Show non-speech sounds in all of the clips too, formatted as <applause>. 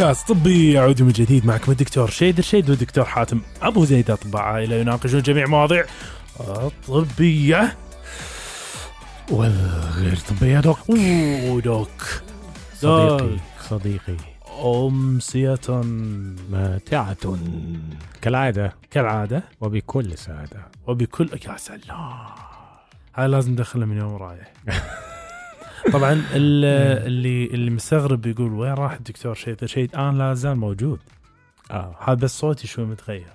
بودكاست طبي يعود من جديد معكم الدكتور شيد الشيد والدكتور حاتم أبو زيد أطباء. عائله يناقشون جميع مواضيع الطبية والغير طبية. دوك. أوه، دوك. صديقي صديقي. أمسية. ماتعة كالعادة. كالعادة. وبكل سعادة. وبكل يا سلام. هاي لازم ندخلها من يوم رايح. <laughs> طبعا ال- <laughs> اللي اللي مستغرب يقول وين راح الدكتور شيد شيد أنا لا زال موجود. آه. هذا بس صوتي شوي متغير.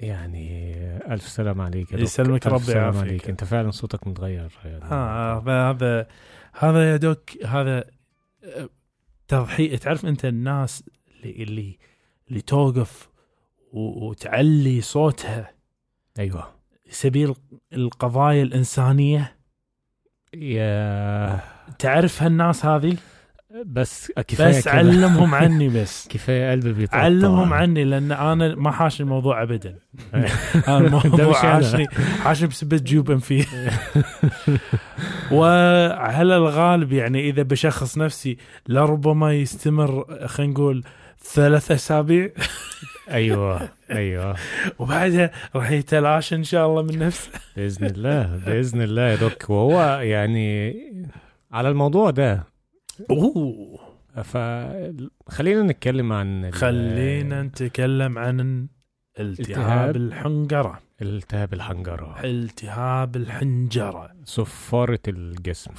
يعني ألف سلام عليك دوك. يسلمك ربي سلام يعافيك. عليك. أنت فعلا صوتك متغير يعني. ها هذا هذا هذا يا دوك هذا آه، تضحية تعرف أنت الناس اللي اللي, اللي توقف وتعلي صوتها؟ أيوه. سبيل القضايا الإنسانية؟ يا تعرف هالناس هذه بس كفاية بس كده. علمهم <laughs> عني بس. كفاية قلبي بيتقطع علمهم عني لأن أنا ما حاش الموضوع ابدا. <laughs> أنا الموضوع. حاشني حاشني بسبة جيوب انفي <laughs> وعلى الغالب يعني إذا بشخص نفسي لربما يستمر خلينا نقول ثلاث أسابيع؟ أيوه أيوه. وبعدها راح يتلاشى إن شاء الله من نفسه. بإذن الله بإذن الله يا دوك. وهو يعني على الموضوع ده. أوه. فخلينا نتكلم عن خلينا نتكلم عن التهاب. الحنجرة. التهاب الحنجرة. التهاب الحنجرة. صفارة الجسم.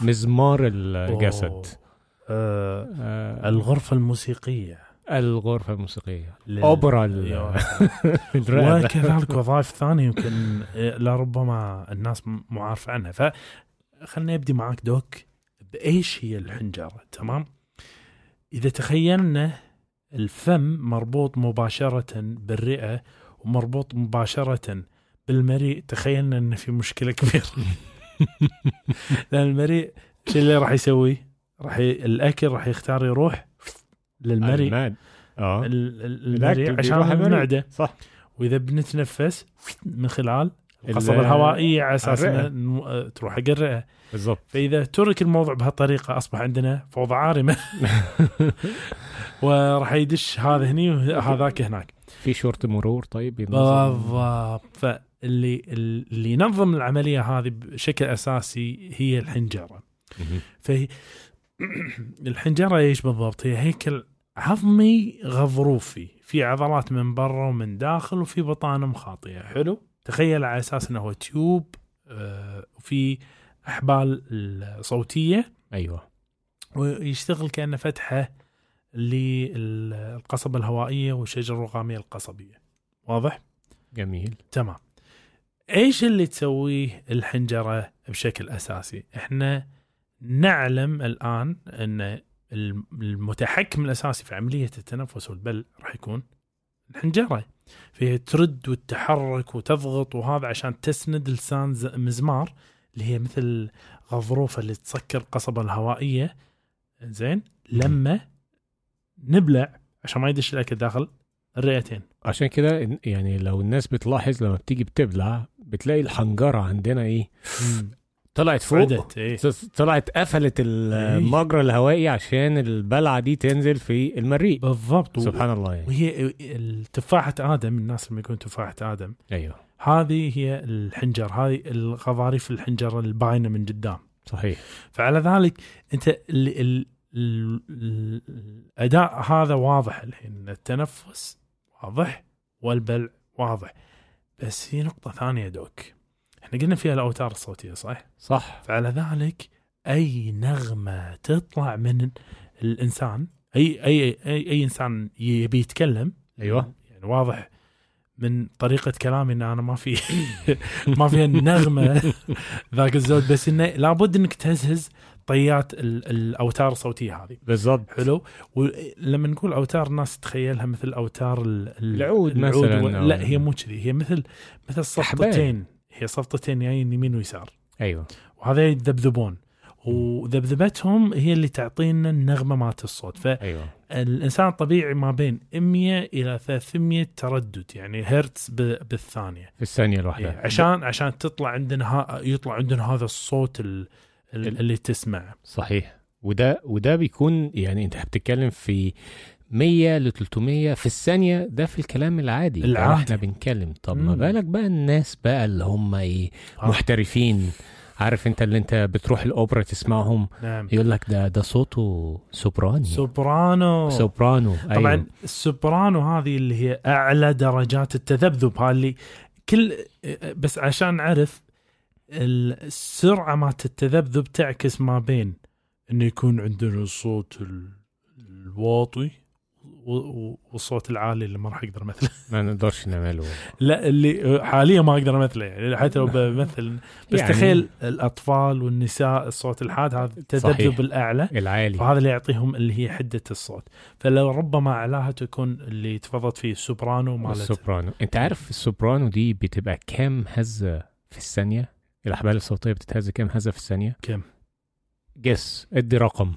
مزمار الجسد. آه آه. الغرفه الموسيقيه الغرفة الموسيقية. لل- أوبرا ال- أيوة. <laughs> الرقبة. وكذلك وظائف ثانية يمكن لربما الناس مو عارفة عنها فخلنا نبدي معك دوك بإيش هي الحنجرة تمام إذا تخيلنا الفم مربوط مباشرة بالرئة ومربوط مباشرة بالمريء تخيلنا ان في مشكلة كبيرة <laughs> لأن المريء شو اللي راح يسوي؟ راح ي... الأكل راح يختار يروح للمريء. الماد آه. المريء عشان. المعده صح. وإذا بنتنفس من خلال القصبه ال- الهوائيه على أساس الرئة. آه، تروح حق الرئة. بالضبط. فإذا ترك الموضوع بهالطريقة أصبح عندنا فوضى عارمة. <laughs> وراح يدش هذا هني وهذاك هناك. في شرطة مرور طيب؟ بالضبط. فاللي اللي ينظم العملية هذه بشكل أساسي هي الحنجرة. مهم. فهي <clears throat> الحنجرة إيش بالضبط؟ هي هيكل عظمي غضروفي. في عضلات من برا ومن داخل وفي بطانه مخاطية. حلو؟ تخيل على أساس إنه هو تيوب آه، وفي إحبال صوتية. أيوه. ويشتغل كأنه فتحة للقصبه الهوائية والشجره الرقامية القصبية. واضح؟ جميل. تمام. إيش اللي تسويه الحنجرة بشكل أساسي؟ إحنا نعلم الآن إن المتحكم الأساسي في عملية التنفس والبل راح يكون الحنجرة. فهي ترد وتتحرك وتضغط وهذا عشان تسند لسان مزمار اللي هي مثل غضروفة اللي تسكر القصبه الهوائية. زين؟ لما نبلع عشان ما يدش الأكل داخل الرئتين. عشان كده يعني لو الناس بتلاحظ لما بتيجي بتبلع بتلاقي الحنجرة عندنا إيه؟ طلعت فوق عدت إيه. طلعت قفلت المجرى الهوائي عشان البلعة دي تنزل في المريء بالضبط. سبحان الله. يعني وهي التفاحة آدم الناس لما يكون تفاحة آدم. أيوه. هذه هي الحنجر هذه الغضاريف الحنجر الباينة من قدام. صحيح. فعلى ذلك أنت ال ال ال ال الأداء هذا واضح الحين. التنفس واضح والبلع واضح. بس في نقطة ثانية دوك. إحنا قلنا فيها الأوتار الصوتية صح؟ صح. فعلى ذلك أي نغمة تطلع من الإنسان أي أي أي, أي إنسان يبي يتكلم أيوه يعني واضح من طريقة كلامي إن أنا ما في <laughs> ما في النغمة <laughs> ذاك الزود بس إنه لابد إنك تهزهز طيات ال- الأوتار الصوتية هذه. بالضبط. حلو. ولما نقول أوتار الناس تتخيلها مثل أوتار ال- ال- العود مثلاً و- لا هي مو كذي هي مثل مثل صفطتين هي صفطتين جايين يمين ويسار. أيوه. وهذا يذبذبون. وذبذبتهم هي اللي تعطينا النغمة مالت الصوت. فالانسان الطبيعي ما بين 100 إلى 300 تردد يعني هرتز بالثانية. في الثانية إيه، الواحدة عشان عشان تطلع عندنا ها يطلع عندنا هذا الصوت ال- ال- ال- اللي تسمعه. صحيح. وده وده بيكون يعني أنت بتتكلم في 100 ل 300 في الثانية ده في الكلام العادي العادي. إحنا بنتكلم طب ما. بالك بقى الناس بقى اللي هم إيه آه. محترفين عارف انت اللي انت بتروح الأوبرا تسمعهم نعم يقول لك ده ده صوته سوبراني سوبرانو سوبرانو طبعا أيوه. السوبرانو هذه اللي هي أعلى درجات التذبذب اللي كل بس عشان نعرف السرعة مالت التذبذب تعكس ما بين إنه يكون عندنا الصوت ال- الواطي والصوت العالي اللي ما راح أقدر امثله <laughs> ما نقدرش نعمله لا اللي حاليا ما أقدر أمثله يعني حتى لو بمثل. بس يعني- تخيل الأطفال والنساء الصوت الحاد هذا. التذبذب الأعلى العالي. فهذا اللي يعطيهم اللي هي حدة الصوت. فلو ربما أعلاها تكون اللي تفضلت فيه السوبرانو مالت السوبرانو. أنت عارف السوبرانو دي بتبقى كام هزة في الثانية؟ الأحبال الصوتية بتتهز كام هزة في الثانية؟ كم؟ جس ادي رقم.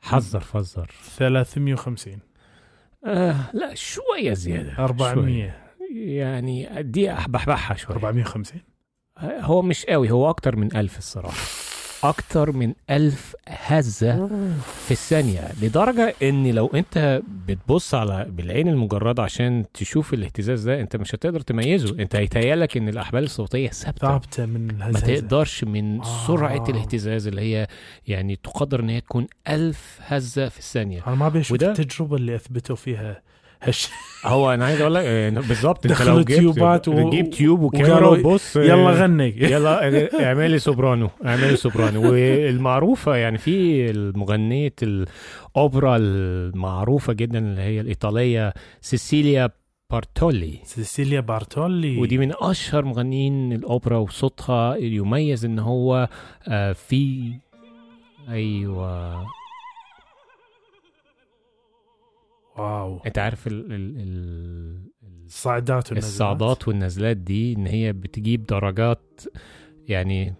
حذر فزر 350 آه لا شوية زيادة 400 شوية. يعني دي بحبحها شوية. 450 آه، هو مش قوي هو أكتر من ألف الصراحة. أكتر من ألف هزة في الثانية لدرجة إن لو أنت بتبص على بالعين المجردة عشان تشوف الاهتزاز ده أنت مش هتقدر تميزه. أنت هيتهيألك إن الأحبال الصوتية ثابتة. ثابتة من ما الهزازه تقدرش من آه. سرعة الاهتزاز اللي هي يعني تقدر إن هي تكون ألف هزة في الثانية. أنا ما بشوف التجربة اللي اثبتوا فيها هالشيء <laughs> هو أنا عايز أقول لك آه، بالظبط أنت لو جبت تيوبات و- جيب تيوب وكاميرا وبص آه، يلا غني. <laughs> يلا اعملي سوبرانو اعملي سوبرانو. والمعروفة يعني في المغنية الأوبرا المعروفة جدا اللي هي الإيطالية سيسيليا بارتولي. سيسيليا بارتولي. ودي من أشهر مغنيين الأوبرا وصوتها يميز إن هو آه، في أيوه wow. انت عارف ال ال ال ال- الصعدات والنزلات. الصعدات والنزلات دي ان هي بتجيب درجات يعني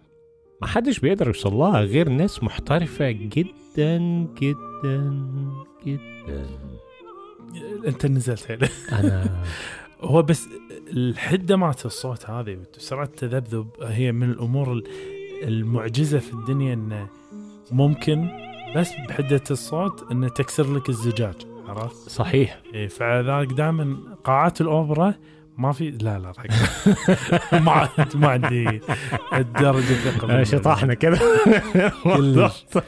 ما حدش بيقدر يوصل لها غير ناس محترفة جدا جدا جدا. انت نزلت أنا <laughs> هو بس الحدة مالت الصوت هذه وسرعة التذبذب هي من الأمور ال- المعجزة في الدنيا إنه ممكن بس بحدة الصوت إنه تكسر لك الزجاج. عرفت؟ صحيح. إيه، فذلك دائما قاعات الأوبرا ما في لا لا. <laughs> ما ما عندي الدرجة الثقة آه، شطحنا <laughs> بالضبط.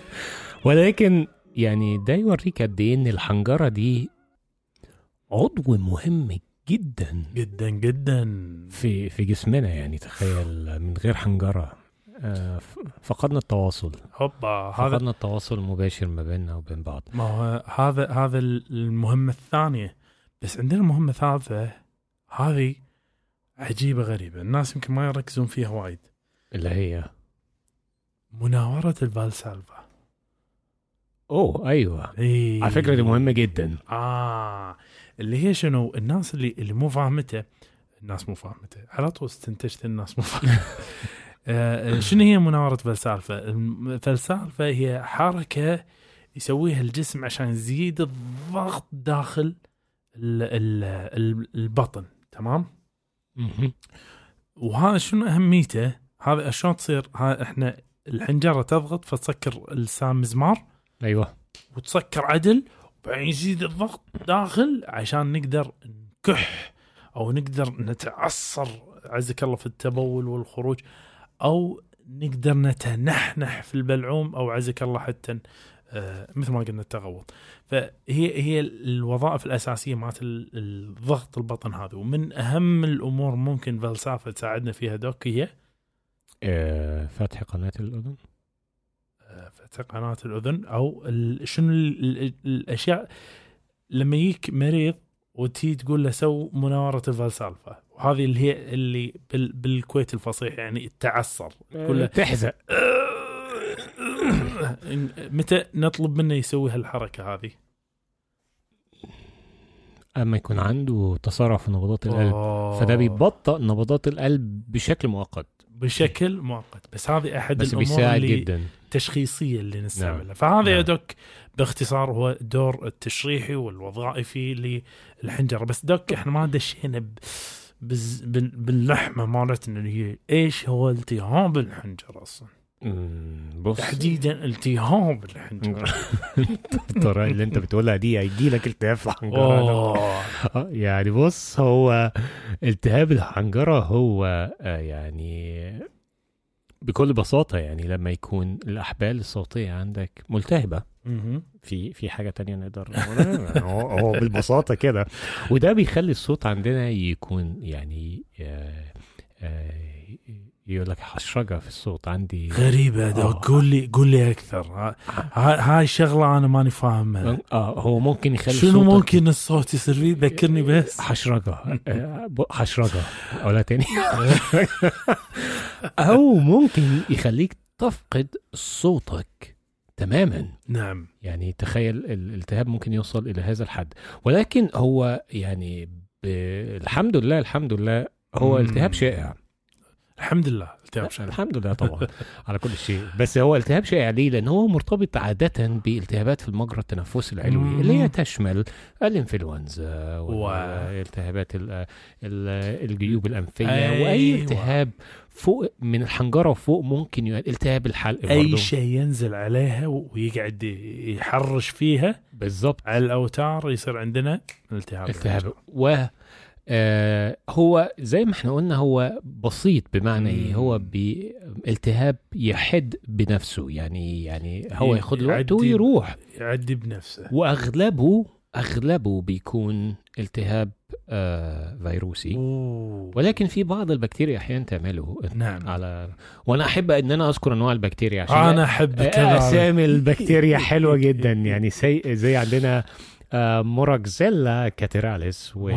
ولكن يعني ده يوريك قد إيه إن الحنجرة دي عضو مهم جدا. جدا جدا. في في جسمنا يعني تخيل من غير حنجرة. ف- فقدنا التواصل. هوبا هذا فقدنا التواصل المباشر ما بيننا وبين بعض. ما هو هذا هذا المهمة الثانية. بس عندنا مهمة ثالثة. هذه عجيبة غريبة. الناس يمكن ما يركزون فيها وايد. اللي هي؟ مناورة الفالسالفا. أوه أيوه. إيه. على فكرة دي مهمة جدا. آه. اللي هي شنو؟ الناس اللي اللي مو فاهمته الناس مو فاهمته. على طول استنتجت الناس مو فاهمته آه، <laughs> شنو هي مناورة فلسالفة؟ الفلسالفة هي حركة يسويها الجسم عشان يزيد الضغط داخل ال ال ال البطن تمام؟ وهذا شنو أهميته؟ هذا شلون تصير؟ ها إحنا الحنجرة تضغط فتسكر لسان مزمار أيوه وتسكر عدل وبعدين يزيد الضغط داخل عشان نقدر نكح أو نقدر نتعصر عزك الله في التبول والخروج أو نقدر نتنحنح في البلعوم أو عزك الله حتى آه، مثل ما قلنا التغوط. فهي هي الوظائف الأساسية مالت ال- الضغط البطن هذا. ومن أهم الأمور ممكن Valsalva تساعدنا فيها doc هي؟ آه، فتح قناة الأذن. فتح قناة الأذن أو ال- شنو ال- ال- الأشياء لما يجيك مريض وتي تقول له سو مناورة ال Valsalva وهذه اللي هي اللي بال بالكويت الفصيح يعني التعصر كله تحزق <coughs> متى نطلب منه يسوي هالحركة هذه؟ أما يكون عنده تسارع في نبضات القلب أوه. فده بيبطئ نبضات القلب بشكل مؤقت. بشكل مؤقت. بس هذه أحد بس الأمور بيساعد اللي جدا. التشخيصيه اللي نستعملها. نعم. فهذا يا نعم. دوك باختصار هو الدور التشريحي والوظائفي للحنجرة. بس دوك إحنا ما دشينا ب... بز... بال... باللحمة مالتنا اللي هي إيش هو التهاب الحنجرة أصلا؟ بص. تحديدا التهاب الحنجرة. <laughs> الطريقة اللي أنت بتقولها دي هيجي لك التهاب في الحنجره آه، يعني بص هو التهاب الحنجرة هو آه، يعني بكل بساطة يعني لما يكون الأحبال الصوتية عندك ملتهبة. مهم. في في حاجة تانية نقدر <laughs> هو هو بالبساطة كده. وده بيخلي الصوت عندنا يكون يعني آه، آه، يقول لك حشرجه في الصوت عندي غريبة ده آه. قول لي قول لي أكثر. ها- ها- هاي شغلة أنا ماني فاهمها. آه هو ممكن يخلي شنو صوتك ممكن الصوت يصير فيه ذكرني بس. حشرجه <laughs> آه، حشرجه اقولها تاني. <laughs> أو ممكن يخليك تفقد صوتك تماما. نعم. يعني تخيل الالتهاب ممكن يوصل إلى هذا الحد. ولكن هو يعني. الحمد لله الحمد لله هو. التهاب شائع. الحمد لله التهاب شائع. الحمد لله طبعا <laughs> على كل شيء بس هو التهاب شائع ليه لأن هو مرتبط عادة بالتهابات في المجرى التنفسي العلوي مم. اللي هي تشمل الإنفلونزا و- والالتهابات ال- ال- الجيوب الأنفية أيوة. واي التهاب فوق من الحنجرة وفوق ممكن التهاب الحلق أي. شيء ينزل عليها ويقعد يحرش فيها بالظبط على الأوتار يصير عندنا التهاب التهاب و هو زي ما إحنا قلنا هو بسيط بمعنى إيه. هو بالتهاب يحد بنفسه. يعني يعني هو ي- ياخد له وقت يعدي- ويروح. يعدي بنفسه. واغلبه أغلبه بيكون التهاب آه فيروسي. أوه. ولكن في بعض البكتيريا أحيانا تعمله. نعم. على وأنا أحب إن أنا أذكر أنواع البكتيريا عشان أنا أحب اسامي البكتيريا حلوة جدا. <laughs> يعني زي عندنا آه Moraxella catarrhalis و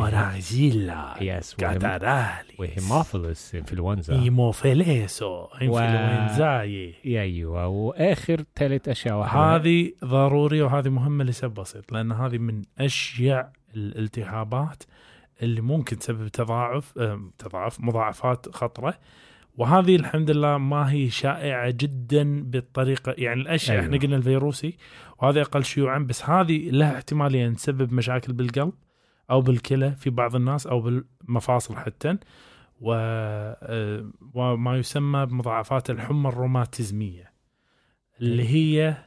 yes catarrhalis و Haemophilus influenza. Haemophilus influenzae. أيوه. وآخر ثالث أشياء واحدة. هذه ضرورية وهذه مهمة لسبب بسيط لأن هذه من أشيع الالتهابات اللي ممكن تسبب تضاعف تضاعف مضاعفات خطرة. وهذه الحمد لله ما هي شائعة جدا بالطريقة يعني الأشياء أيوة. إحنا قلنا الفيروسي وهذا أقل شيوعا بس هذه لها احتمالية أن تسبب مشاكل بالقلب أو بالكلى في بعض الناس أو بالمفاصل حتى و... آه، وما يسمى بمضاعفات الحمى الروماتيزمية اللي هي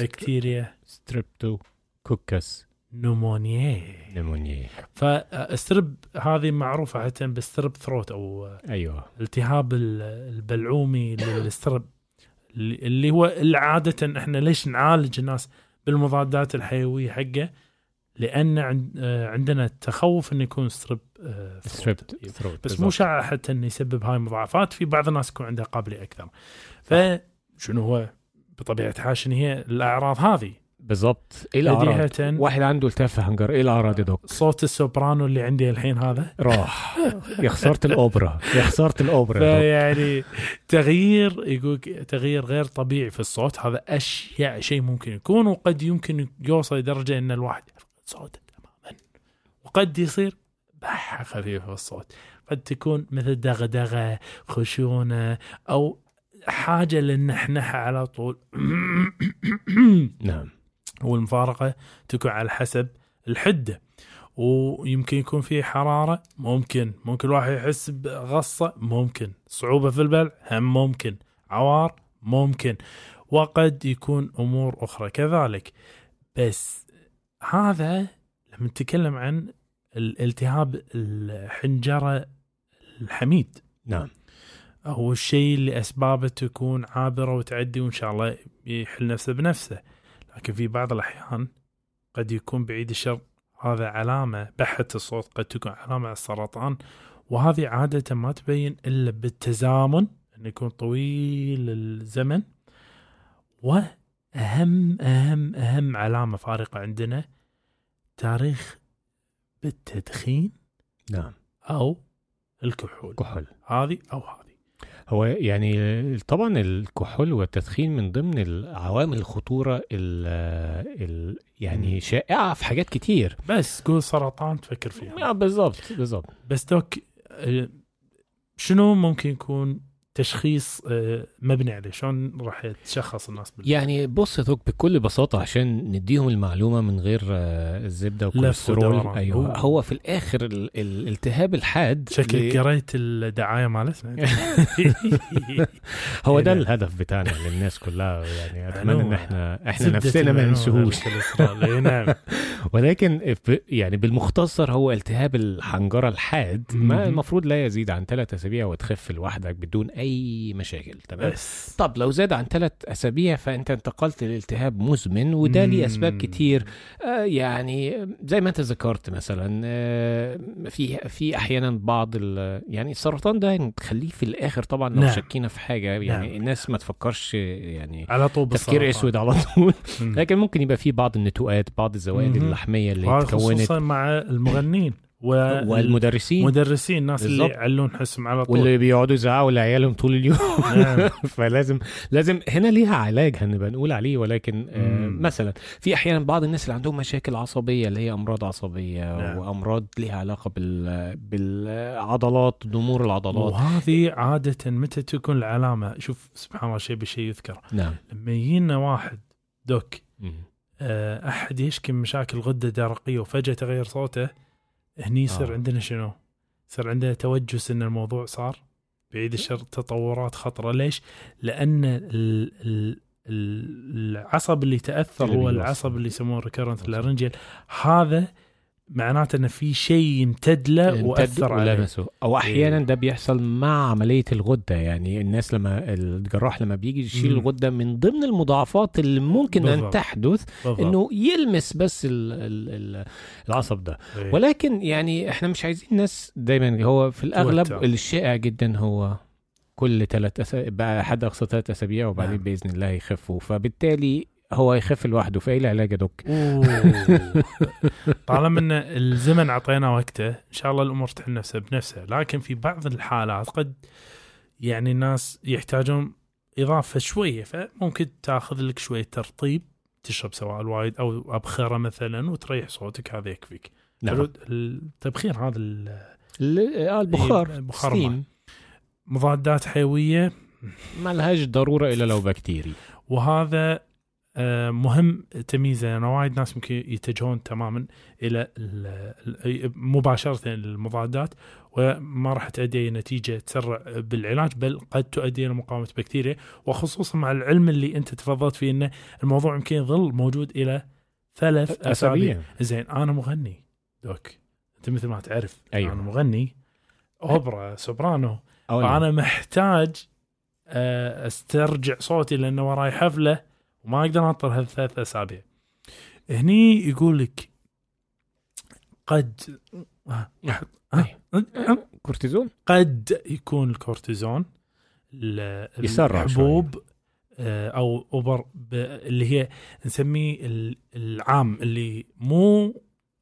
بكتيريا. Streptococcus pneumonia pneumonia ف strep هذه معروفة حتى بال strep throat أو أيوه. التهاب ال- البلعومي لل strep اللي هو عادة إحنا ليش نعالج الناس بالمضادات الحيوية حقه؟ آه، عندنا تخوف إنه يكون strep آه، throat. بس مو شائع حتى إنه يسبب هاي المضاعفات في بعض الناس يكون عندها قابلية أكثر. فشنو هو؟ بطبيعة الحال هي الأعراض هذه؟ بالظبط إيه الأعراض؟ واحد عنده التهاب في حنجر إيه الأعراض يا doc؟ صوت السوبرانو اللي عندي الحين هذا. راح. يا خسارة الأوبرا. يا خسارة الأوبرا. فيعني تغيير يقول تغيير غير طبيعي في الصوت. هذا أشياء شيء ممكن يكون وقد يمكن يوصل لدرجة إن الواحد يفقد صوته تماما. وقد يصير بحة خفيفة في الصوت. قد تكون مثل دغدغة خشونة أو حاجة للنحنحه على طول. <coughs> نعم. والمفارقة تكون على حسب الحدة. ويمكن يكون في حرارة ممكن. ممكن الواحد يحس بغصة ممكن. صعوبة في البلع هم ممكن. عوار ممكن. وقد يكون أمور أخرى كذلك. بس هذا لما نتكلم عن الالتهاب الحنجرة الحميد. نعم. هو الشيء اللي أسبابه تكون عابرة وتعدي وإن شاء الله يحل نفسه بنفسه. لكن في بعض الأحيان قد يكون بعيد الشر. هذا علامة بحه الصوت قد تكون علامة على السرطان وهذه عادة ما تبين إلا بالتزامن انه يكون طويل الزمن. وأهم أهم أهم علامة فارقة عندنا تاريخ بالتدخين نعم. أو الكحول. كحول. هذه أو هذه. هو يعني طبعا الكحول والتدخين من ضمن العوامل الخطورة ال ال يعني. شائعة في حاجات كتير. بس قول سرطان تفكر فيها. آه، بالظبط بالظبط بس دوك آه، شنو ممكن يكون تشخيص آه، مبني عليه شلون راح تشخص الناس بال... يعني بص يا دوك بكل بساطة عشان نديهم المعلومة من غير آه، الزبدة والكوليسترول. أيوه. هو في الآخر ال- ال- الالتهاب الحاد شكلك قريت الدعاية مالتنا <laughs> <laughs> هو ده إيه. الهدف بتاعنا للناس كلها يعني أتمنى إن. إحنا إحنا نفسنا ما ننسوهوش بالكوليسترول. إي نعم <laughs> ولكن يعني بالمختصر هو التهاب الحنجرة الحاد ما. المفروض لا يزيد عن ثلاث أسابيع وتخف لوحدك بدون أي مشاكل تمام بس طب لو زاد عن ثلاث أسابيع فأنت انتقلت لالتهاب مزمن وده ليه أسباب. كتير آه يعني زي ما أنت ذكرت مثلا آه في في أحيانا بعض يعني السرطان ده نخليه في الآخر طبعا لو نعم. شكينا في حاجة يعني نعم. الناس ما تفكرش يعني على طول تفكير. أسود على طول. لكن ممكن يبقى في بعض النتوءات بعض الزوائد. اللحمية اللي تكونت خصوصا مع المغنين والمدرسين والمدرسين الناس اللي بالضبط. يعلون حسهم على طول واللي بيقعدوا يزعقوا لعيالهم طول اليوم نعم. <laughs> فلازم لازم هنا ليها علاج هنبقى نقول عليه ولكن آه مم. مثلا في أحيانا بعض الناس اللي عندهم مشاكل عصبية اللي هي أمراض عصبية نعم. وأمراض ليها علاقة بال بالعضلات ضمور العضلات وهذه عادة متى تكون العلامة شوف سبحان الله شيء بشيء يذكر نعم لما يجينا واحد دوك آه، أحد يشكي من مشاكل غدة درقية وفجأة تغير صوته هني يصير آه. عندنا شنو؟ يصير عندنا توجس إن الموضوع صار بعيد الشر تطورات خطرة. ليش؟ لأن ال ال ال- العصب اللي اللي هو. العصب اللي يسموه ريكرنت لارنجيال هذا معناته انه في شيء يمتد له واثر عليه ولمسه أو أحيانا إيه. ده بيحصل مع عملية الغدة يعني الناس لما الجراح لما بيجي يشيل. الغدة من ضمن المضاعفات اللي ممكن أن بالضبط. تحدث بالضبط. إنه يلمس بس ال ال ال العصب ده إيه. ولكن يعني إحنا مش عايزين ناس دايما هو في الأغلب. الشائع جدا هو كل ثلاث أسابيع بقى حد أقصى ثلاث أسابيع وبعدين نعم. بإذن الله يخفوا فبالتالي هو يخف لوحده فايه العلاج يا دوك؟ <laughs> طالما إن الزمن أعطينا وقته إن شاء الله الأمور تحل نفسها بنفسها. لكن في بعض الحالات قد يعني الناس يحتاجون إضافة شوية فممكن تأخذ لك شوية ترطيب تشرب سواء الوايد أو أبخرة مثلا وتريح صوتك هذا يكفيك. نعم. التبخير هذا آه، البخار إيه، البخار ستيم. مضادات حيوية. ما لهاش ضرورة إلا لو بكتيري وهذا مهم تمييزه. أنا وايد ناس ممكن يتجهون تماما إلى ال- ال- مباشرة المضادات وما راح تؤدي إلى نتيجة تسرع بالعلاج بل قد تؤدي إلى مقاومة بكتيريا وخصوصا مع العلم اللي أنت تفضلت فيه إنه الموضوع يمكن يظل موجود إلى ثلاث أسابيع. زين أنا مغني. دوك أنت مثل ما تعرف أيوه. أنا مغني أوبرا سوبرانو. فانا محتاج آه، أسترجع صوتي لأنه وراي حفلة. وما أقدر أنطر هالثلاث أسابيع. هني يقول لك قد كورتيزون؟ قد يكون الكورتيزون يسرع الحبوب آه، أو أوبر اللي هي نسميه ال- العام اللي مو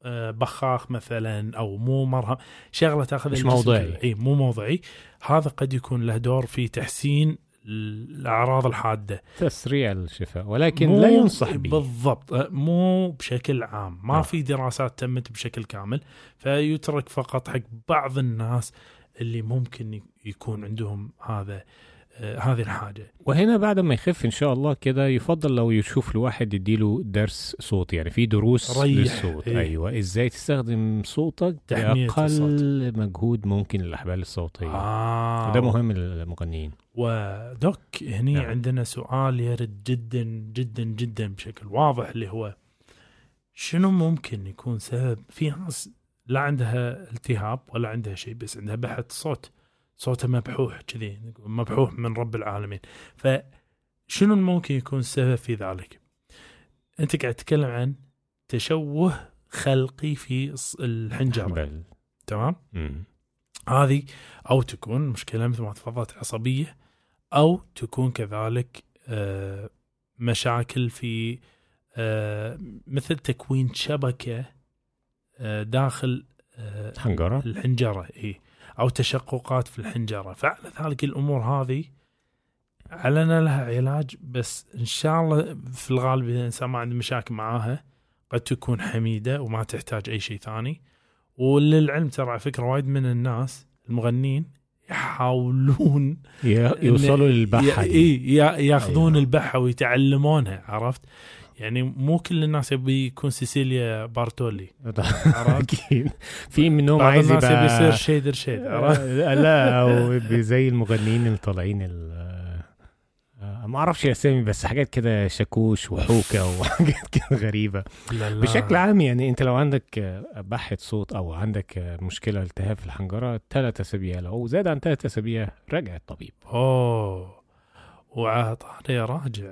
آه، بخاخ مثلا أو مو مرهم. شغلة تأخذ مش موضعي. إي مو موضعي. هذا قد يكون له دور في تحسين الأعراض الحادة. تسريع الشفاء ولكن لا ينصح به. بالضبط آه، مو بشكل عام. ما آه. في دراسات تمت بشكل كامل فيترك فقط حق بعض الناس اللي ممكن يكون عندهم هذا. آه، هذه الحاجة وهنا بعد ما يخف إن شاء الله كده يفضل لو يشوف الواحد يديله درس صوت يعني في دروس ريح. للصوت إيه. أيوه إزاي تستخدم صوتك تحمية بأقل مجهود ممكن للأحبال الصوتية آه. وده مهم للمغنيين ودوك هني نعم. عندنا سؤال يرد جدا جدا جدا بشكل واضح اللي هو شنو ممكن يكون سبب في ناس لا عندها التهاب ولا عندها شيء بس عندها بحة صوت صوتها مبحوح كذي مبحوح من رب العالمين. فشنو ممكن يكون السبب في ذلك؟ أنت قاعد تتكلم عن تشوه خلقي في الحنجرة. تمام. هذه أو تكون مشكلة مثل ما تفضلت عصبية أو تكون كذلك آه، مشاكل في آه، مثل تكوين شبكة آه، داخل آه، حنجرة؟ الحنجرة اي أو تشققات في الحنجرة فعلى ذلك الأمور هذه علنا لها علاج بس إن شاء الله في الغالب إذا الإنسان ما عنده مشاكل معاها قد تكون حميدة وما تحتاج أي شيء ثاني وللعلم ترى على فكرة وايد من الناس المغنين يحاولون يوصلوا للبحة ي- دي. إيه يا- ياخذون أيوة. البحه ويتعلمونها عرفت؟ يعني مو كل الناس يبي يكون سيسيليا بارتولي؟ <laughs> أكيد. في منهم عايز الناس يبي يبقى يصير شيدر شيد <laughs> لا أو زي المغنيين اللي طالعين ال آه، ما أعرفش أسامي بس حاجات كده شاكوش وحوكة <laughs> وحاجات كده غريبة. لا لا. بشكل عام يعني أنت لو عندك بحه صوت أو عندك مشكلة التهاب في الحنجرة ثلاث أسابيع لو زاد عن ثلاث أسابيع راجع الطبيب. أوه. وعطاني راجع.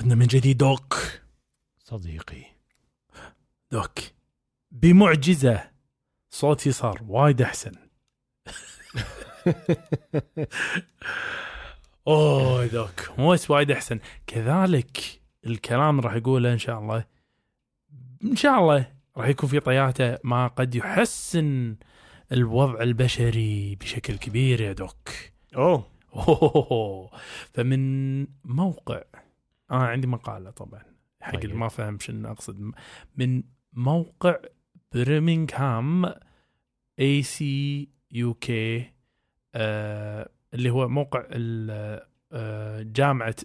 عدنا من جديد دوك. صديقي. دوك. بمعجزة صوتي صار وايد أحسن. <laughs> أوه دوك. مو بس وايد أحسن. كذلك الكلام راح يقوله إن شاء الله. إن شاء الله راح يكون في طياته ما قد يحسن الوضع البشري بشكل كبير يا doc. أوه. أوه. فمن موقع أنا عندي مقالة طبعا حق طيب. اللي ما فهم شنو أقصد من موقع برمنغهام AC UK اللي هو موقع آه، جامعة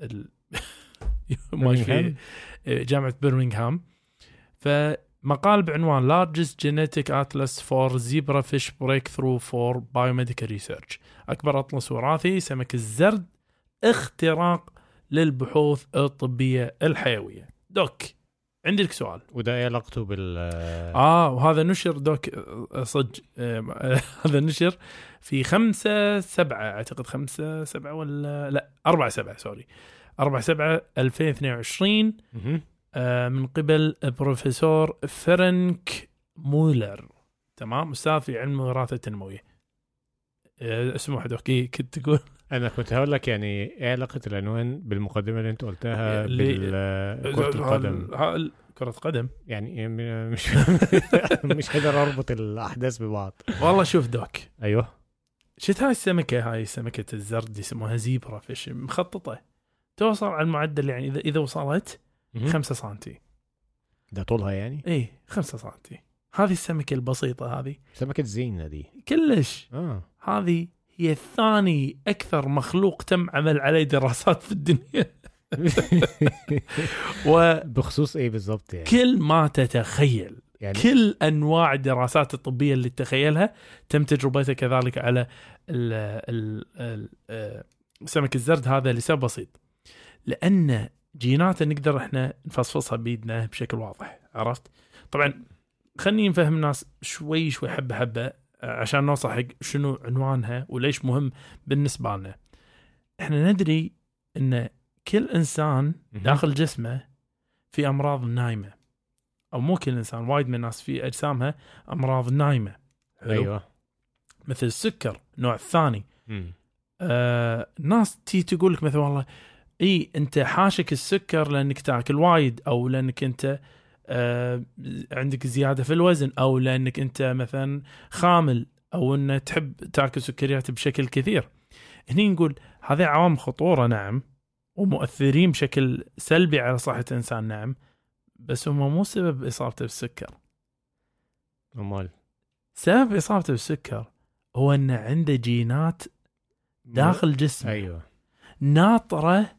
ال- <laughs> ما؟ جامعة برمنغهام فمقال بعنوان largest genetic atlas for zebrafish breakthrough for biomedical research أكبر أطلس وراثي سمك الزرد اختراق للبحوث الطبية الحيوية. دوك عندي لك سؤال. وده علاقته بال آه وهذا نشر دوك صج آه، <laughs> هذا نشر في خمسة سبعة أعتقد خمسة سبعة ولا لا أربعة سبعة سوري. أربعة سبعة 2022 مهم. آه، من قبل بروفيسور فرنك مولر. تمام أستاذ في علم الوراثة التنموية. آه، اسمه دوك إيه، كنت تقول؟ أنا كنت هقول لك يعني إيه علاقة العنوان بالمقدمة اللي أنت قلتها اللي- بالكره القدم؟ كرة قدم؟ يعني م- مش <laughs> مش قادر أربط الأحداث ببعض. والله شوف دوك. أيوه. شفت هاي السمكة؟ هاي سمكة الزرد يسموها زيبرا فيش مخططة. توصل على المعدل يعني إذا إذا وصلت مهم. 5 سنتي. ده طولها يعني؟ إي 5 سنتي. هذه السمكة البسيطة هذه. سمكة زينة دي. كلش. آه. هذه هي ثاني أكثر مخلوق تم عمل عليه دراسات في الدنيا. <laughs> وكل بخصوص إيه بالظبط يعني؟ ما تتخيل يعني كل أنواع الدراسات الطبية اللي تتخيلها تم تجربتها كذلك على ال ال ال آه، سمك الزرد هذا لسبب بسيط. لأن جيناته نقدر إحنا نفصفصها بايدنا بشكل واضح عرفت؟ طبعا خليني نفهم الناس شوي شوي حبة حبة عشان نوصل حق شنو عنوانها وليش مهم بالنسبة لنا. إحنا ندري إن كل إنسان. داخل جسمه في أمراض نايمة أو مو كل إنسان وايد من الناس في أجسامها أمراض نايمة؟ أيوه مثل السكر النوع الثاني. آه ناس تي تقول لك مثلا والله إي أنت حاشك السكر لأنك تاكل وايد أو لأنك أنت آه عندك زيادة في الوزن أو لأنك أنت مثلا خامل أو أن تحب تاكل سكريات بشكل كثير. هني نقول هذه عوامل خطورة نعم ومؤثرين بشكل سلبي على صحة الإنسان نعم بس هم مو سبب إصابته بالسكر. أمال. سبب إصابته بالسكر هو أن عنده جينات داخل جسمه. أيوه. ناطرة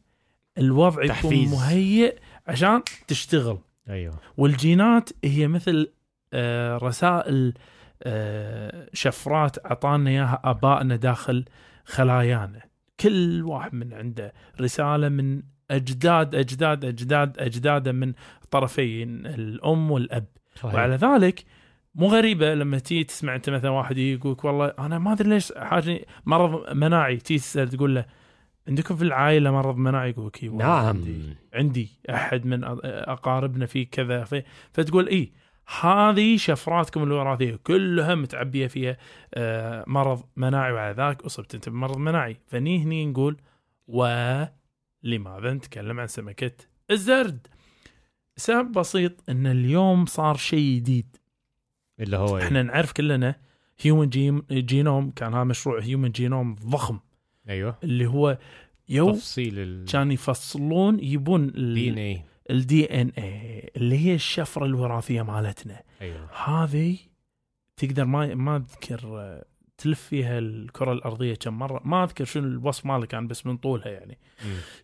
الوضع يكون تحفيز. مهيئ عشان تشتغل. أيوه. والجينات هي مثل آه، رسائل آه، شفرات أعطانا إياها آبائنا داخل خلايانا. كل واحد من عنده رسالة من أجداد أجداد أجداد أجداده من طرفين الأم والأب. صحيح. وعلى ذلك مو غريبة لما تيجي تسمع أنت مثلا واحد يقول والله أنا ما أدري ليش حاجة مرض مناعي تيجي تسأل تقول له عندكم في العائلة مرض مناعي يقول والله نعم. عندي, عندي. أحد من أقاربنا في كذا. في فتقول اي هذه شفراتكم الوراثيه كلها متعبية فيها آه، مرض مناعي. وعلى ذاك أصبت أنت بمرض مناعي. فني هني نقول ولماذا نتكلم عن سمكة الزرد؟ سبب بسيط إن اليوم صار شيء جديد. اللي هو إيه؟ إحنا نعرف كلنا human genome كان هذا مشروع human genome ضخم. أيوه. اللي هو يو تفصيل ال كان يفصلون يبون DNA ال DNA اللي هي الشفرة الوراثية مالتنا. أيوه. هذه تقدر ما ما أذكر تلف فيها الكرة الأرضية كم مرة ما أذكر شنو الوصف ماله كان بس من طولها يعني.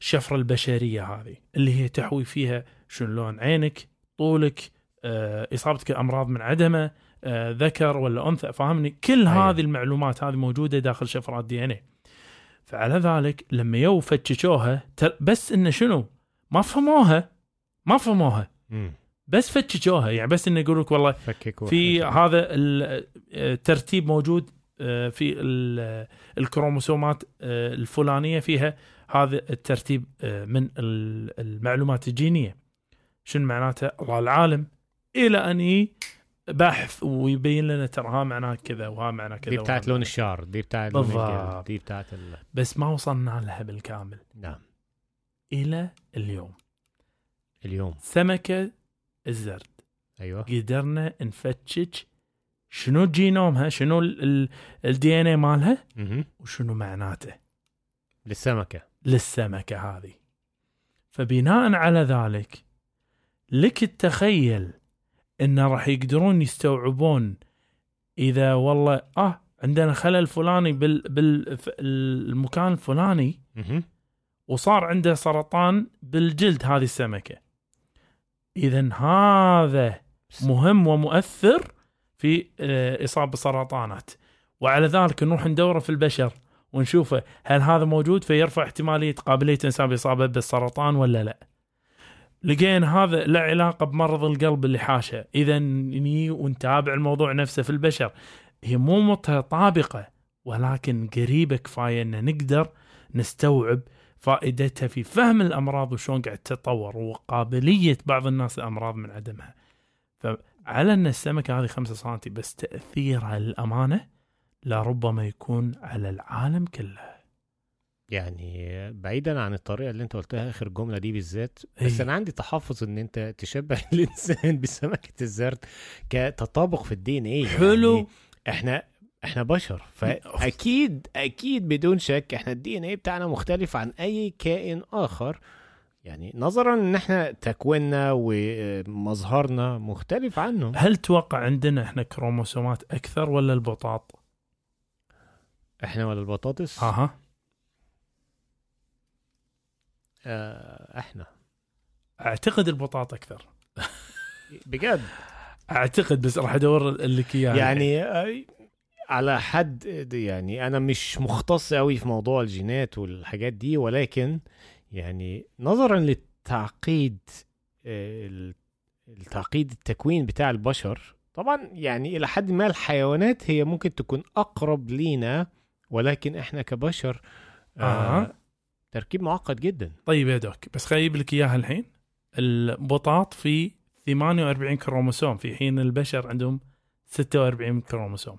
الشفرة البشرية هذه اللي هي تحوي فيها شنو لون عينك طولك آه، إصابتك امراض من عدمه آه، ذكر ولا أنثى فاهمني؟ كل أيوة. هذه المعلومات هذه موجودة داخل شفرات دي إن اي فعلى ذلك لما يو فتشوها بس إنه شنو؟ ما فهموها. ما فهموها. بس فتشوها. يعني بس إنه يقول لك والله في. هذا ال- الترتيب موجود آه، في ال- الكروموسومات آه، الفلانية فيها هذا الترتيب آه، من ال- المعلومات الجينية. شنو معناته؟ الله العالم إلى أن بحث ويبين لنا ترى ها معناه كذا وها معناه كذا دي بتاعت لون الشعر دي بتاعت بالضبط. دي بتاعت ال... بس ما وصلنا لها بالكامل. نعم. إلى اليوم. اليوم. سمكه الزرد. أيوه. قدرنا نفتش شنو جينومها شنو الدي إن اي مالها. وشنو معناته؟ للسمكة. للسمكة هذه. فبناء على ذلك لك تتخيل إن راح يقدرون يستوعبون إذا والله آه عندنا خلل فلاني بال بالمكان الفلاني مهم. وصار عنده سرطان بالجلد هذه السمكة. اذا هذا مهم ومؤثر في آه، إصابة بسرطانات وعلى ذلك نروح ندوره في البشر ونشوفه هل هذا موجود فيرفع احتمالية قابلية الانسان بإصابة بالسرطان ولا لا. لقينا هذا له علاقة بمرض القلب اللي حاشه إذا نجي ونتابع الموضوع نفسه في البشر هي مو متطابقة ولكن قريبة كفاية إن نقدر نستوعب فائدتها في فهم الأمراض وشلون قاعد تتطور وقابلية بعض الناس الأمراض من عدمها. فعلى أن السمكة هذه 5 سم بس تأثيرها للأمانة لربما يكون على العالم كله. يعني بعيدا عن الطريقة اللي أنت قلتها آخر جملة دي بالذات. بس إيه. أنا عندي تحفظ إن أنت تشبه <laughs> الإنسان بسمكة الزرد كتطابق في ال DNA. حلو. إحنا إحنا بشر. فأكيد أكيد بدون شك إحنا ال DNA بتاعنا مختلف عن أي كائن آخر. يعني نظرا إن إحنا تكويننا ومظهرنا مختلف عنه. هل توقع عندنا إحنا كروموسومات أكثر ولا البطاط؟ إحنا ولا البطاطس؟ أها آه إحنا اعتقد البطاط أكثر. بجد اعتقد بس راح ادور لك إياها يعني آه، على حد يعني أنا مش مختص قوي في موضوع الجينات والحاجات دي ولكن يعني نظرا للتعقيد آه، ال- التعقيد التكوين بتاع البشر طبعا يعني إلى حد ما الحيوانات هي ممكن تكون أقرب لينا ولكن إحنا كبشر آه أها. تركيب معقد جدا. طيب يا doc بس خليني أجيب لك إياها الحين. البطاط في 48 كروموسوم في حين البشر عندهم 46 كروموسوم.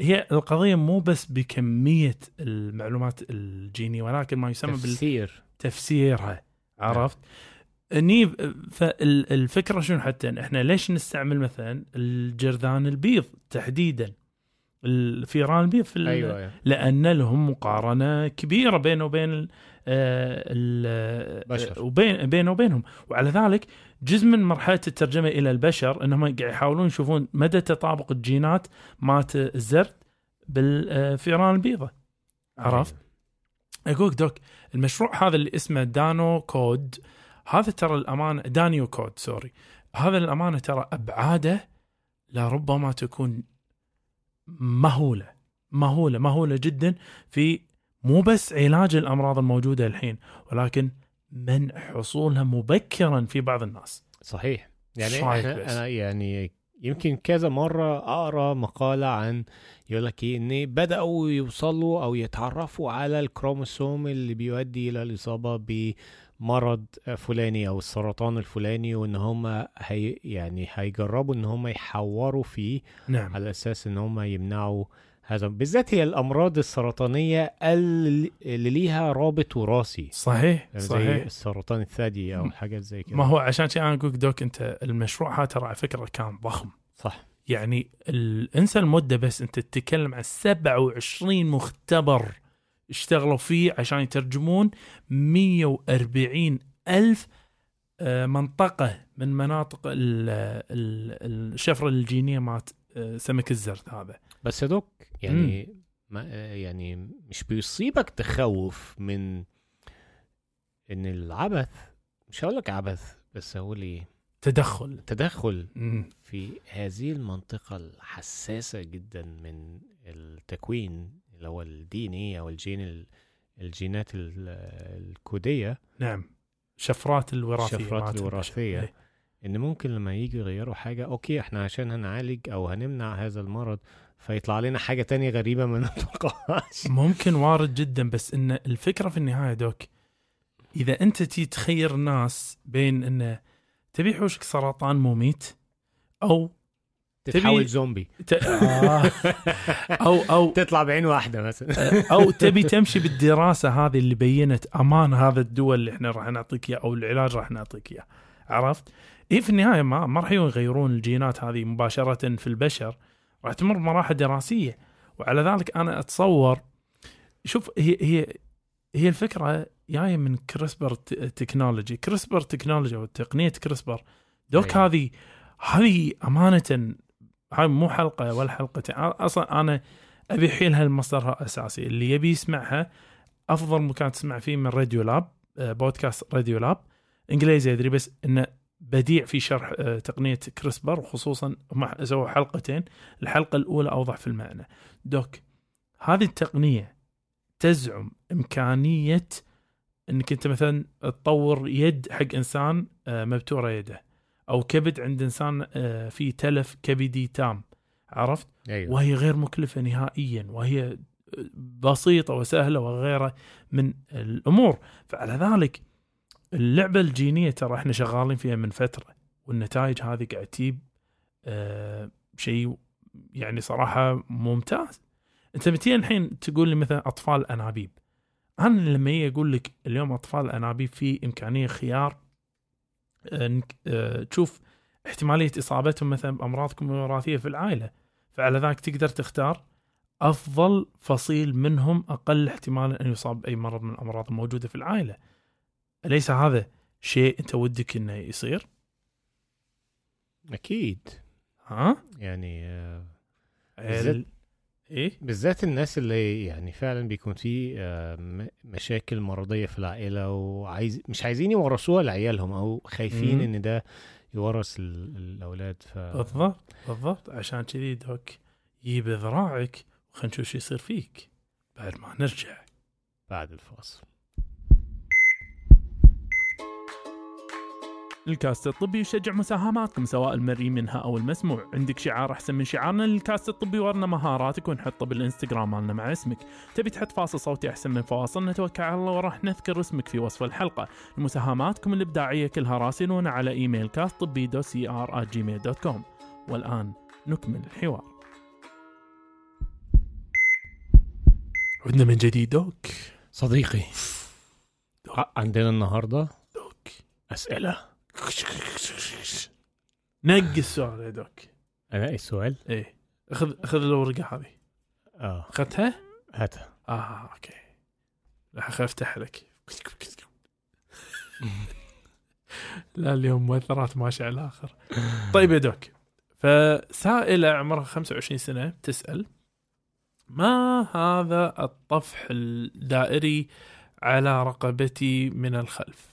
هي القضية مو بس بكمية المعلومات الجينية ولكن ما يسمى تفسير. بالتفسيرها عرفت؟ اني فالفكرة شنو حتى؟ إحنا ليش نستعمل مثلا الجرذان البيض تحديدا؟ الفيران البيض في أيوه أيوة. لأن لهم مقارنة كبيرة بينه وبين آه، ال- بشر. وبين بينه وبينهم. وعلى ذلك جزء من مرحلة الترجمة إلى البشر إنهم قاعد يحاولون يشوفون مدى تطابق الجينات مالت الزرد بالفيران البيضة عرفت؟ أقول doc المشروع هذا اللي اسمه Danio Code هذا ترى الامانه Danio Code sorry. هذا الأمانة ترى أبعاده لربما تكون مهولة. مهولة مهولة جدا في مو بس علاج الأمراض الموجودة الحين ولكن منع حصولها مبكرا في بعض الناس. صحيح. يعني؟ أنا يعني يمكن كذا مرة أقرأ مقالة عن يقول لك إيه ان بدأوا يوصلوا أو يتعرفوا على الكروموسوم اللي بيؤدي إلى الإصابة مرض فلاني أو السرطان الفلاني وإن هم هي يعني هيجربوا إن هم يحوروا فيه نعم. على أساس إن هم يمنعوا هذا بالذات هي الأمراض السرطانية اللي ليها رابط وراثي. صحيح يعني زي صحيح. السرطان الثدي أو حاجات زي كده ما هو عشان كذا أنا أقول دوك أنت المشروع هذا ترى على فكرة كان ضخم. صح. يعني انسى المده بس أنت تتكلم عن 27 مختبر اشتغلوا فيه عشان يترجمون 140 ألف آه، منطقة من مناطق ال- ال- الشفرة الجينية مات آه، سمك الزرد هذا. بس يا دوك يعني ما يعني مش بيصيبك تخوف من إن العبث مش هقول لك عبث بس هقول إيه؟ تدخل. تدخل مم. في هذه المنطقة الحساسة جدا من التكوين اللي هو ال DNA أو الجين ال- الجينات ال- الكودية. نعم. شفرات الوراثية مالت الوراثية. إن ممكن لما يجي يغيروا حاجة أوكي إحنا عشان هنعالج أو هنمنع هذا المرض فيطلع لنا حاجة تانية غريبة ما <laughs> نتوقعهاش ممكن وارد جدا بس إن الفكرة في النهاية doc إذا أنت تي تخير الناس بين انه تبي حوشك سرطان مميت أو تتحول زومبي ت... آه. أو أو <laughs> تطلع بعين واحدة مثلا أو تبي تمشي بالدراسة هذه اللي بينت أمان هذا الدوا اللي إحنا راح نعطيك إياه أو العلاج راح نعطيك إياه عرفت؟ اي في النهاية ما ما راح يغيرون الجينات هذه مباشرة في البشر. راح تمر بمراحل دراسية. وعلى ذلك أنا أتصور شوف هي هي هي الفكرة جاية من CRISPR technology. CRISPR technology أو تقنية CRISPR. دوك أيوة. هذه هذه أمانة هاي مو حلقة ولا حلقتين. أصلا أنا أبي احيلها لمصدرها الاساسي اللي يبي يسمعها أفضل مكان تسمع فيه من راديو لاب آه، بودكاست راديو لاب. إنجليزي أدري بس إنه بديع في شرح آه، تقنية كريسبر وخصوصا سووا حلقتين. الحلقة الأولى أوضح في المعنى. دوك هذه التقنية تزعم إمكانية إنك أنت مثلا تطور يد حق إنسان آه، مبتورة يده أو كبد عند إنسان آه، في تلف كبدي تام. عرفت؟ أيوه. وهي غير مكلفة نهائيا وهي بسيطة وسهلة وغيرها من الأمور. فعلى ذلك اللعبة الجينية ترى إحنا شغالين فيها من فترة والنتائج هذه قاعد تجيب آه شيء يعني صراحة ممتاز أنت بتي الحين تقول لي مثلا أطفال انابيب أنا لما يجي أقول لك اليوم أطفال انابيب في إمكانية خيار آه، آه، تشوف احتمالية إصابتهم مثلا بامراض وراثيه في العائلة فعلى ذلك تقدر تختار أفضل فصيل منهم أقل احتمالا أن يصاب بأي مرض من الأمراض الموجودة في العائلة. أليس هذا شيء أنت ودك إنه يصير؟ أكيد ها؟ يعني آه، ال... بالذات- إيه؟ بالذات الناس اللي يعني فعلا بيكون في آه، مشاكل مرضية في العائلة وعايز مش عايزين يورثوها لعيالهم أو خايفين مم. إن ده يورث ال- الأولاد ف بالضبط بالضبط عشان كذي دوك جيب ذراعك وخلينا نشوف شو يصير فيك بعد ما نرجع. بعد الفاصل الكاست الطبي يشجع مساهماتكم سواء المرئي منها أو المسموع، عندك شعار أحسن من شعارنا للكاست الطبي ورنا مهاراتك ونحطه بالإنستغرام مالنا مع اسمك، تبي تحط فاصل صوتي أحسن من فواصل؟ نتوكل على الله وراح نذكر اسمك في وصف الحلقة، مساهماتكم الإبداعية كلها راسلونا على إيميل كاست طبي dot C R Gmail dot com، والآن نكمل الحوار. عدنا من جديد doc. صديقي عندنا النهارده دوك. أسئلة. نقي السؤال يا دوك. أنا إيه السؤال إيه. خذ خذ الورقة هذه. آه. أخذتها؟ هاتها. آه أوكي. راح أفتح لك. لا اليوم مؤثرات ماشية على الآخر طيب يا دوك. فسائلة عمرها 25 سنة تسأل ما هذا الطفح الدائري على رقبتي من الخلف؟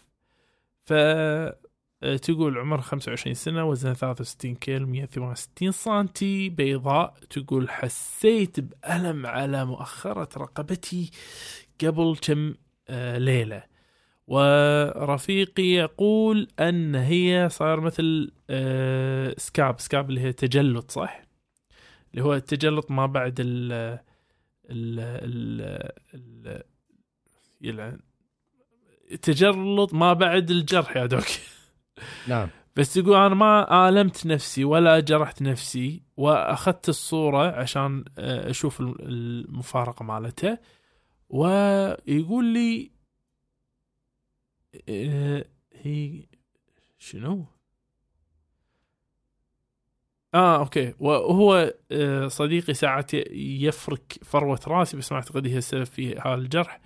فتقول عمرها 25 سنة وزنها 63 كيلو 168 سنتي. بيضاء تقول حسيت بألم على مؤخرة رقبتي قبل كم آه، ليلة. ورفيقي يقول أن هي صار مثل آه، سكاب. سكاب اللي هي تجلط صح؟ اللي هو التجلط ما بعد ال ال ال ال يلعن. تجلط ما بعد الجرح يا دوك نعم. بس يقول أنا ما آلمت نفسي ولا جرحت نفسي وأخذت الصورة عشان آه، أشوف الم- المفارقة مالته. ويقول لي آه، هي شنو؟ آه أوكي. وهو آه، صديقي ساعات يفرك فروة راسي بس ما أعتقد هي السبب في هذا الجرح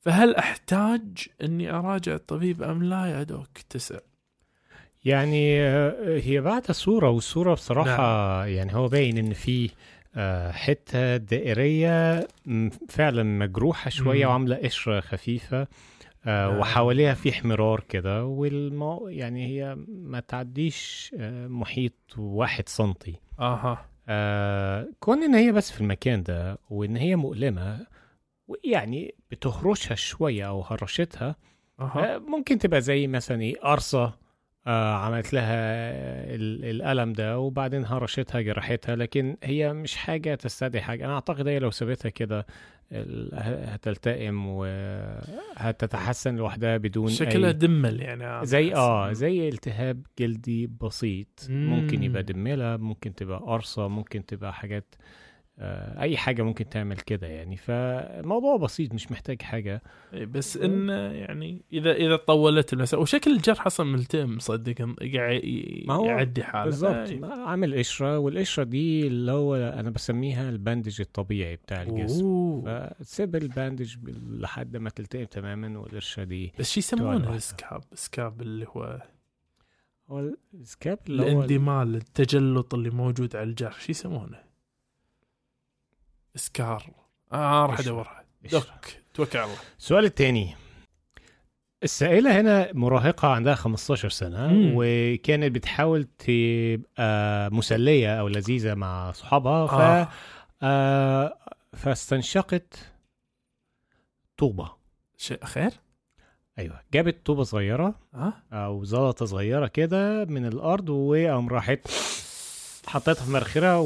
فهل أحتاج أني أراجع الطبيب أم لا يا دوك؟ تسع يعني آه، هي بعد الصورة والصورة بصراحة يعني هو باين إن في آه، حتة دائرية فعلا مجروحة شوية مم. وعاملة قشرة خفيفة آه، آه. وحواليها في احمرار كده والمو يعني هي ما تعديش آه، محيط واحد سنتي أها آه كون إن هي بس في المكان ده وإن هي مؤلمة ويعني بتهرشها شوية أو هرشتها آه، ممكن تبقى زي مثلا إيه قرصة آه عملت لها ال- الألم ده وبعدين هرشتها جرحتها لكن هي مش حاجة تستدعي حاجة أنا أعتقد هي لو سابتها كده هتلتئم وهتتحسن لوحدها بدون شكلها أي دمل يعني زي. آه زي التهاب جلدي بسيط ممكن يبقى مم. دملة ممكن تبقى قرصة ممكن تبقى حاجات آه أي حاجة ممكن تعمل كده يعني فالموضوع بسيط مش محتاج حاجة إيه، بس إن يعني إذا إذا طولت المسألة وشكل الجرح أصلا ملتئم صدق يعدي حالة بالظبط إيه. عامل قشرة والقشرة دي اللي هو أنا بسميها ال bandage الطبيعي بتاع الجسم. فسيب ال bandage لحد ما تلتئم تماما والقشرة دي بس شو يسمونه. scab scab اللي هو هو ال scab اللي هو الاندمال التجلط اللي موجود على الجرح شو يسمونه؟ سكار آه راح. ادورها. دوك توكل على الله السؤال الثاني السائلة هنا مراهقة عندها 15 سنة مم. وكانت بتحاول تبقى مسلية أو لذيذة مع صحابها ف... آه. آه فاستنشقت طوبة شيء خير؟ أيوة جابت طوبة صغيرة آه أو زلطة صغيرة كده من الأرض وقام راحت حطيتها في مناخيرها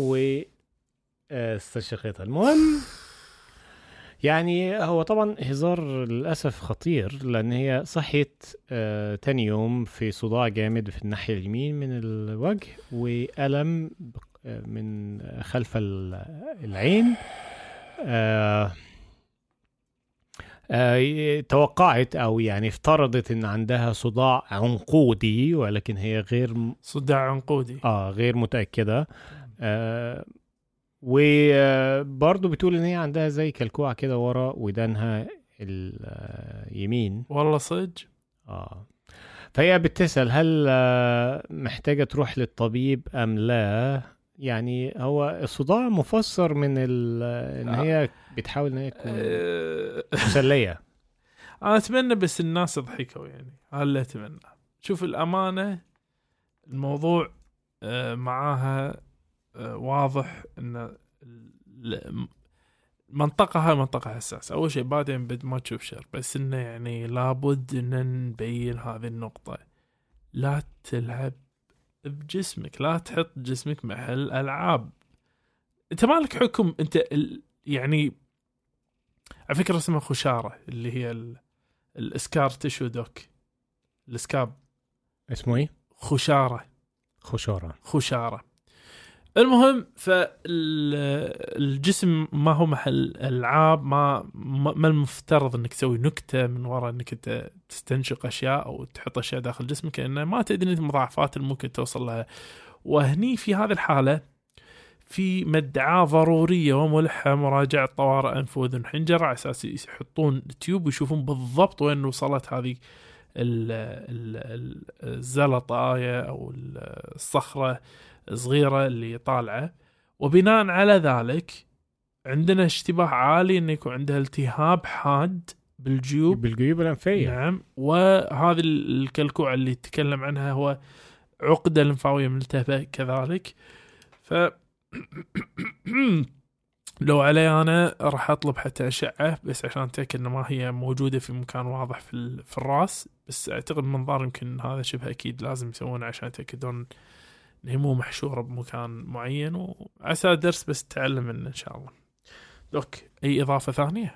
و استنشقتها المهم يعني هو طبعا هزار للأسف خطير لأن هي صحيت آه تاني يوم في صداع جامد في الناحية اليمين من الوجه وألم ب- آه، من خلف ال- العين. آه آه توقعت أو يعني افترضت إن عندها صداع عنقودي ولكن هي غير صداع عنقودي. آه غير متأكدة. آه وبرضه بتقول إن هي عندها زي كلكوعة كده ورا ودانها اليمين والله صدق. آه. فهي بتسأل هل آه، محتاجة تروح للطبيب أم لا؟ يعني هو الصداع مفسر من ال- إن آه. هي بتحاول إن هي تكون آه، مسلية. <laughs> أنا أتمنى بس الناس ضحكوا يعني. هذا اللي أتمنى. شوف الأمانة الموضوع معاها واضح إن ال- المنطقة هاي منطقة حساسة أول شيء بعدين بد ما تشوف شر بس إنه يعني لابد إن نبين هذه النقطة. لا تلعب بجسمك لا تحط جسمك محل ألعاب. أنت مالك حكم أنت ال... يعني على فكرة اسمها خشارة اللي هي ال... الاسكار تشو دوك. الاسكاب اسمه إيه؟ خشارة. خشارة. خشارة. المهم فالجسم ما هو محل ألعاب ما ما المفترض إنك تسوي نكتة من وراء إنك انت تستنشق أشياء أو تحط أشياء داخل جسمك لأن ما تدري المضاعفات اللي ممكن توصل لها. وهني في هذه الحالة في مدعاة ضرورية وملحة مراجعة طوارئ أنف وأذن حنجرة على أساس يحطون تيوب ويشوفون بالضبط وين وصلت هذه ال- ال- ال- صغيرة اللي طالعة. وبناء على ذلك عندنا اشتباه عالي انه يكون عندها التهاب حاد بالجيوب. بالجيوب الأنفية. نعم. وهذه ال- الكلكوعة اللي تكلم عنها هو عقدة لمفاوية ملتهبة كذلك. ف <clears throat> لو علي أنا راح أطلب حتى أشعة بس عشان أتأكد إنه ما هي موجودة في مكان واضح في, في الرأس. بس أعتقد المنظار يمكن هذا شبه أكيد لازم يسوونه عشان يتأكدون هي مو محشورة بمكان معين وعسى درس بس تتعلم منه إن شاء الله. دوك أي إضافة ثانية؟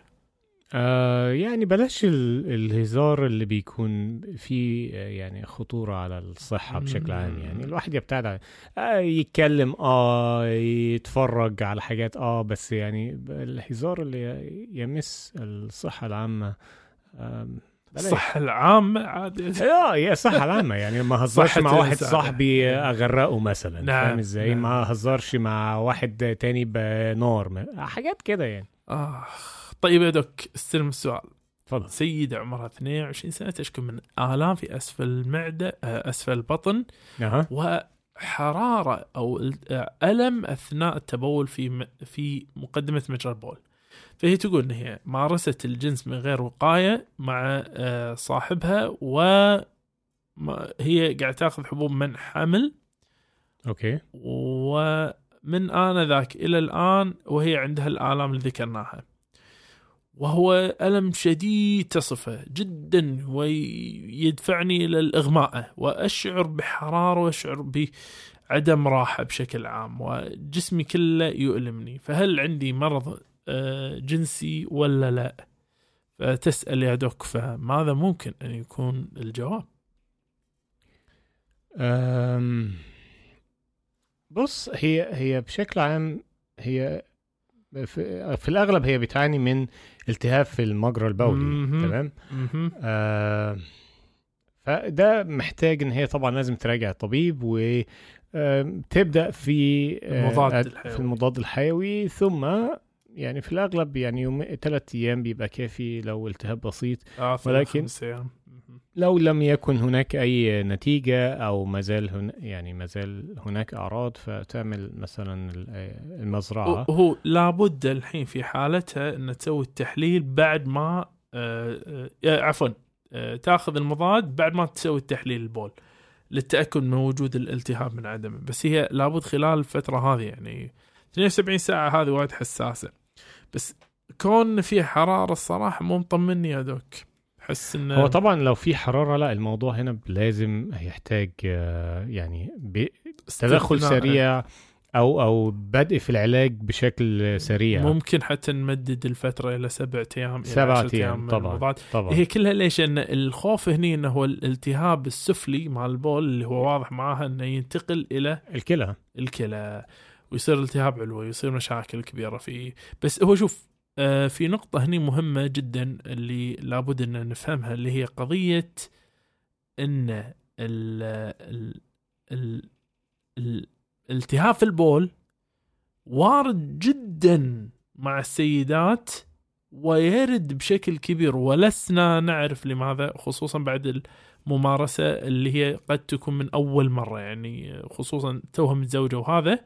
آه يعني بلاش ال- الهزار اللي بيكون فيه يعني خطورة على الصحة بشكل عام. يعني الواحد يبتعد عن آه يتكلم آه يتفرج على حاجات آه بس يعني الهزار اللي يمس الصحة العامة آه. الصحة العامة عادي آه هي الصحة العامة يعني ما هزرش مع واحد. صاحبي أغرقه مثلا نعم، فاهم إزاي؟ نعم. ما هزرش مع واحد تاني بنار حاجات كده يعني. آخ. طيب يا دوك استلم السؤال. اتفضل سيدة عمرها 22 سنة تشكو من آلام في أسفل المعدة آه، أسفل البطن. أها. وحرارة أو ألم أثناء التبول في في مقدمة مجرى البول. فهي تقول إن هي مارست الجنس من غير وقاية مع آه، صاحبها و هي قاعدة تاخذ حبوب منع حمل أوكي. ومن آنذاك إلى الآن وهي عندها الآلام اللي ذكرناها. وهو ألم شديد تصفه جدا ويدفعني إلى الإغماء وأشعر بحرارة وأشعر بعدم راحة بشكل عام. وجسمي كله يؤلمني. فهل عندي مرض جنسي ولا لا فتسأل يا دوك فماذا ممكن أن يكون الجواب أم بص هي هي بشكل عام هي في, في الأغلب هي بتعاني من التهاب في المجرى البولي. تمام. آه فده محتاج إن هي طبعا لازم تراجع الطبيب و تبدأ في آه، المضاد الحيوي. في المضاد الحيوي ثم يعني في الأغلب يعني يوم ثلاث أيام بيبقى كافي لو التهاب بسيط. آه، ولكن-. لو لم يكن هناك أي نتيجة أو ما زال هن يعني ما زال هناك أعراض فتعمل مثلا ال- آه، المزرعة. هو لابد الحين في حالتها ان تسوي التحليل بعد ما آه، آه، عفوا آه، تأخذ المضاد بعد ما تسوي التحليل البول للتأكد من وجود الالتهاب من عدمه. بس هي لابد خلال الفترة هذه يعني 72 ساعة هذه وايد حساسة. بس كون في حرارة الصراحة مو مطمني يا دوك أحس انه هو طبعا لو في حرارة لا الموضوع هنا لازم يحتاج آه، يعني تدخل. سريع أو أو بدء في العلاج بشكل سريع ممكن حتى نمدد الفترة إلى سبعة أيام إلى سبعة عشرة أيام طبعا المضاد. طبعا هي كلها ليش؟ إن الخوف هني إنه هو الالتهاب السفلي مع البول اللي هو واضح معاها إنه ينتقل إلى الكلى الكلى ويصير التهاب علوي ويصير مشاكل كبيرة فيه بس هو شوف آه، في نقطة هني مهمة جدا اللي لابد إن نفهمها اللي هي قضية إن ال ال ال ال الالتهاب في البول وارد جدا مع السيدات ويرد بشكل كبير ولسنا نعرف لماذا خصوصا بعد الممارسة اللي هي قد تكون من أول مرة يعني خصوصا توها متزوجة وهذا.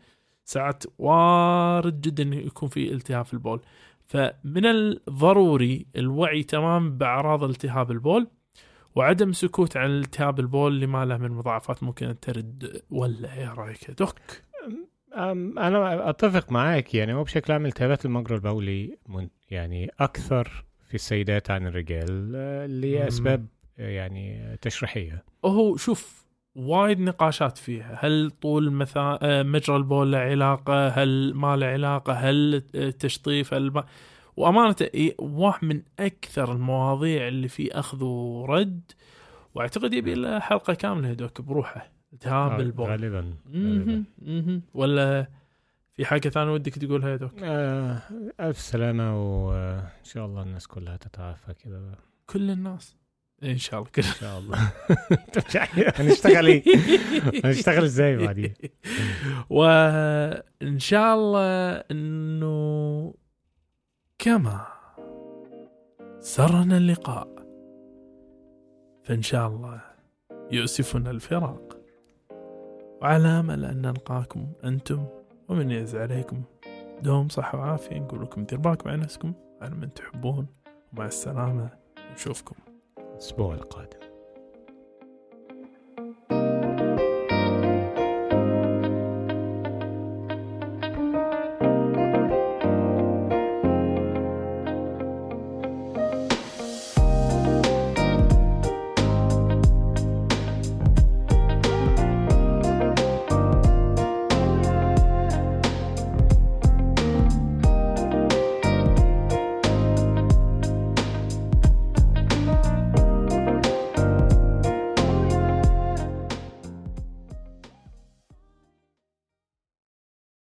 ساعات وارد جدا يكون في التهاب في البول. فمن الضروري الوعي تمام بأعراض التهاب البول وعدم سكوت عن التهاب البول لما له من مضاعفات ممكن ترد. ولا يا رأيك يا دوك أنا أتفق معاك يعني هو بشكل عام التهابات المجرى البولي من يعني أكثر في السيدات عن الرجال آه،. لأسباب آه، يعني تشريحية. هو شوف وايد نقاشات فيها. هل طول مثا... آه، مجرى البول له علاقة؟ هل ما له علاقة؟ هل التشطيف هل ما... وأمانة إيه، واحد من أكثر المواضيع اللي في أخذ ورد وأعتقد يبي له حلقة كاملة يا دوك بروحه. التهاب آه، البول غالبا غالبا. ولا في حاجة ثانية ودك تقولها يا دوك؟ آه، ألف سلامة وان شاء الله الناس كلها تتعافى كده كل الناس. إن شاء الله. كل ان شاء الله هنشتغل إيه؟ هنشتغل إزاي بعدين؟ <laughs> وإن شاء الله إنه كما سرنا اللقاء فإن شاء الله يؤسفنا الفراق. وعلى أمل أن نلقاكم أنتم ومن يعز عليكم دوم صحة وعافية. نقول لكم دير على نفسكم على من تحبون. ومع السلامة. نشوفكم. الأسبوع القادم.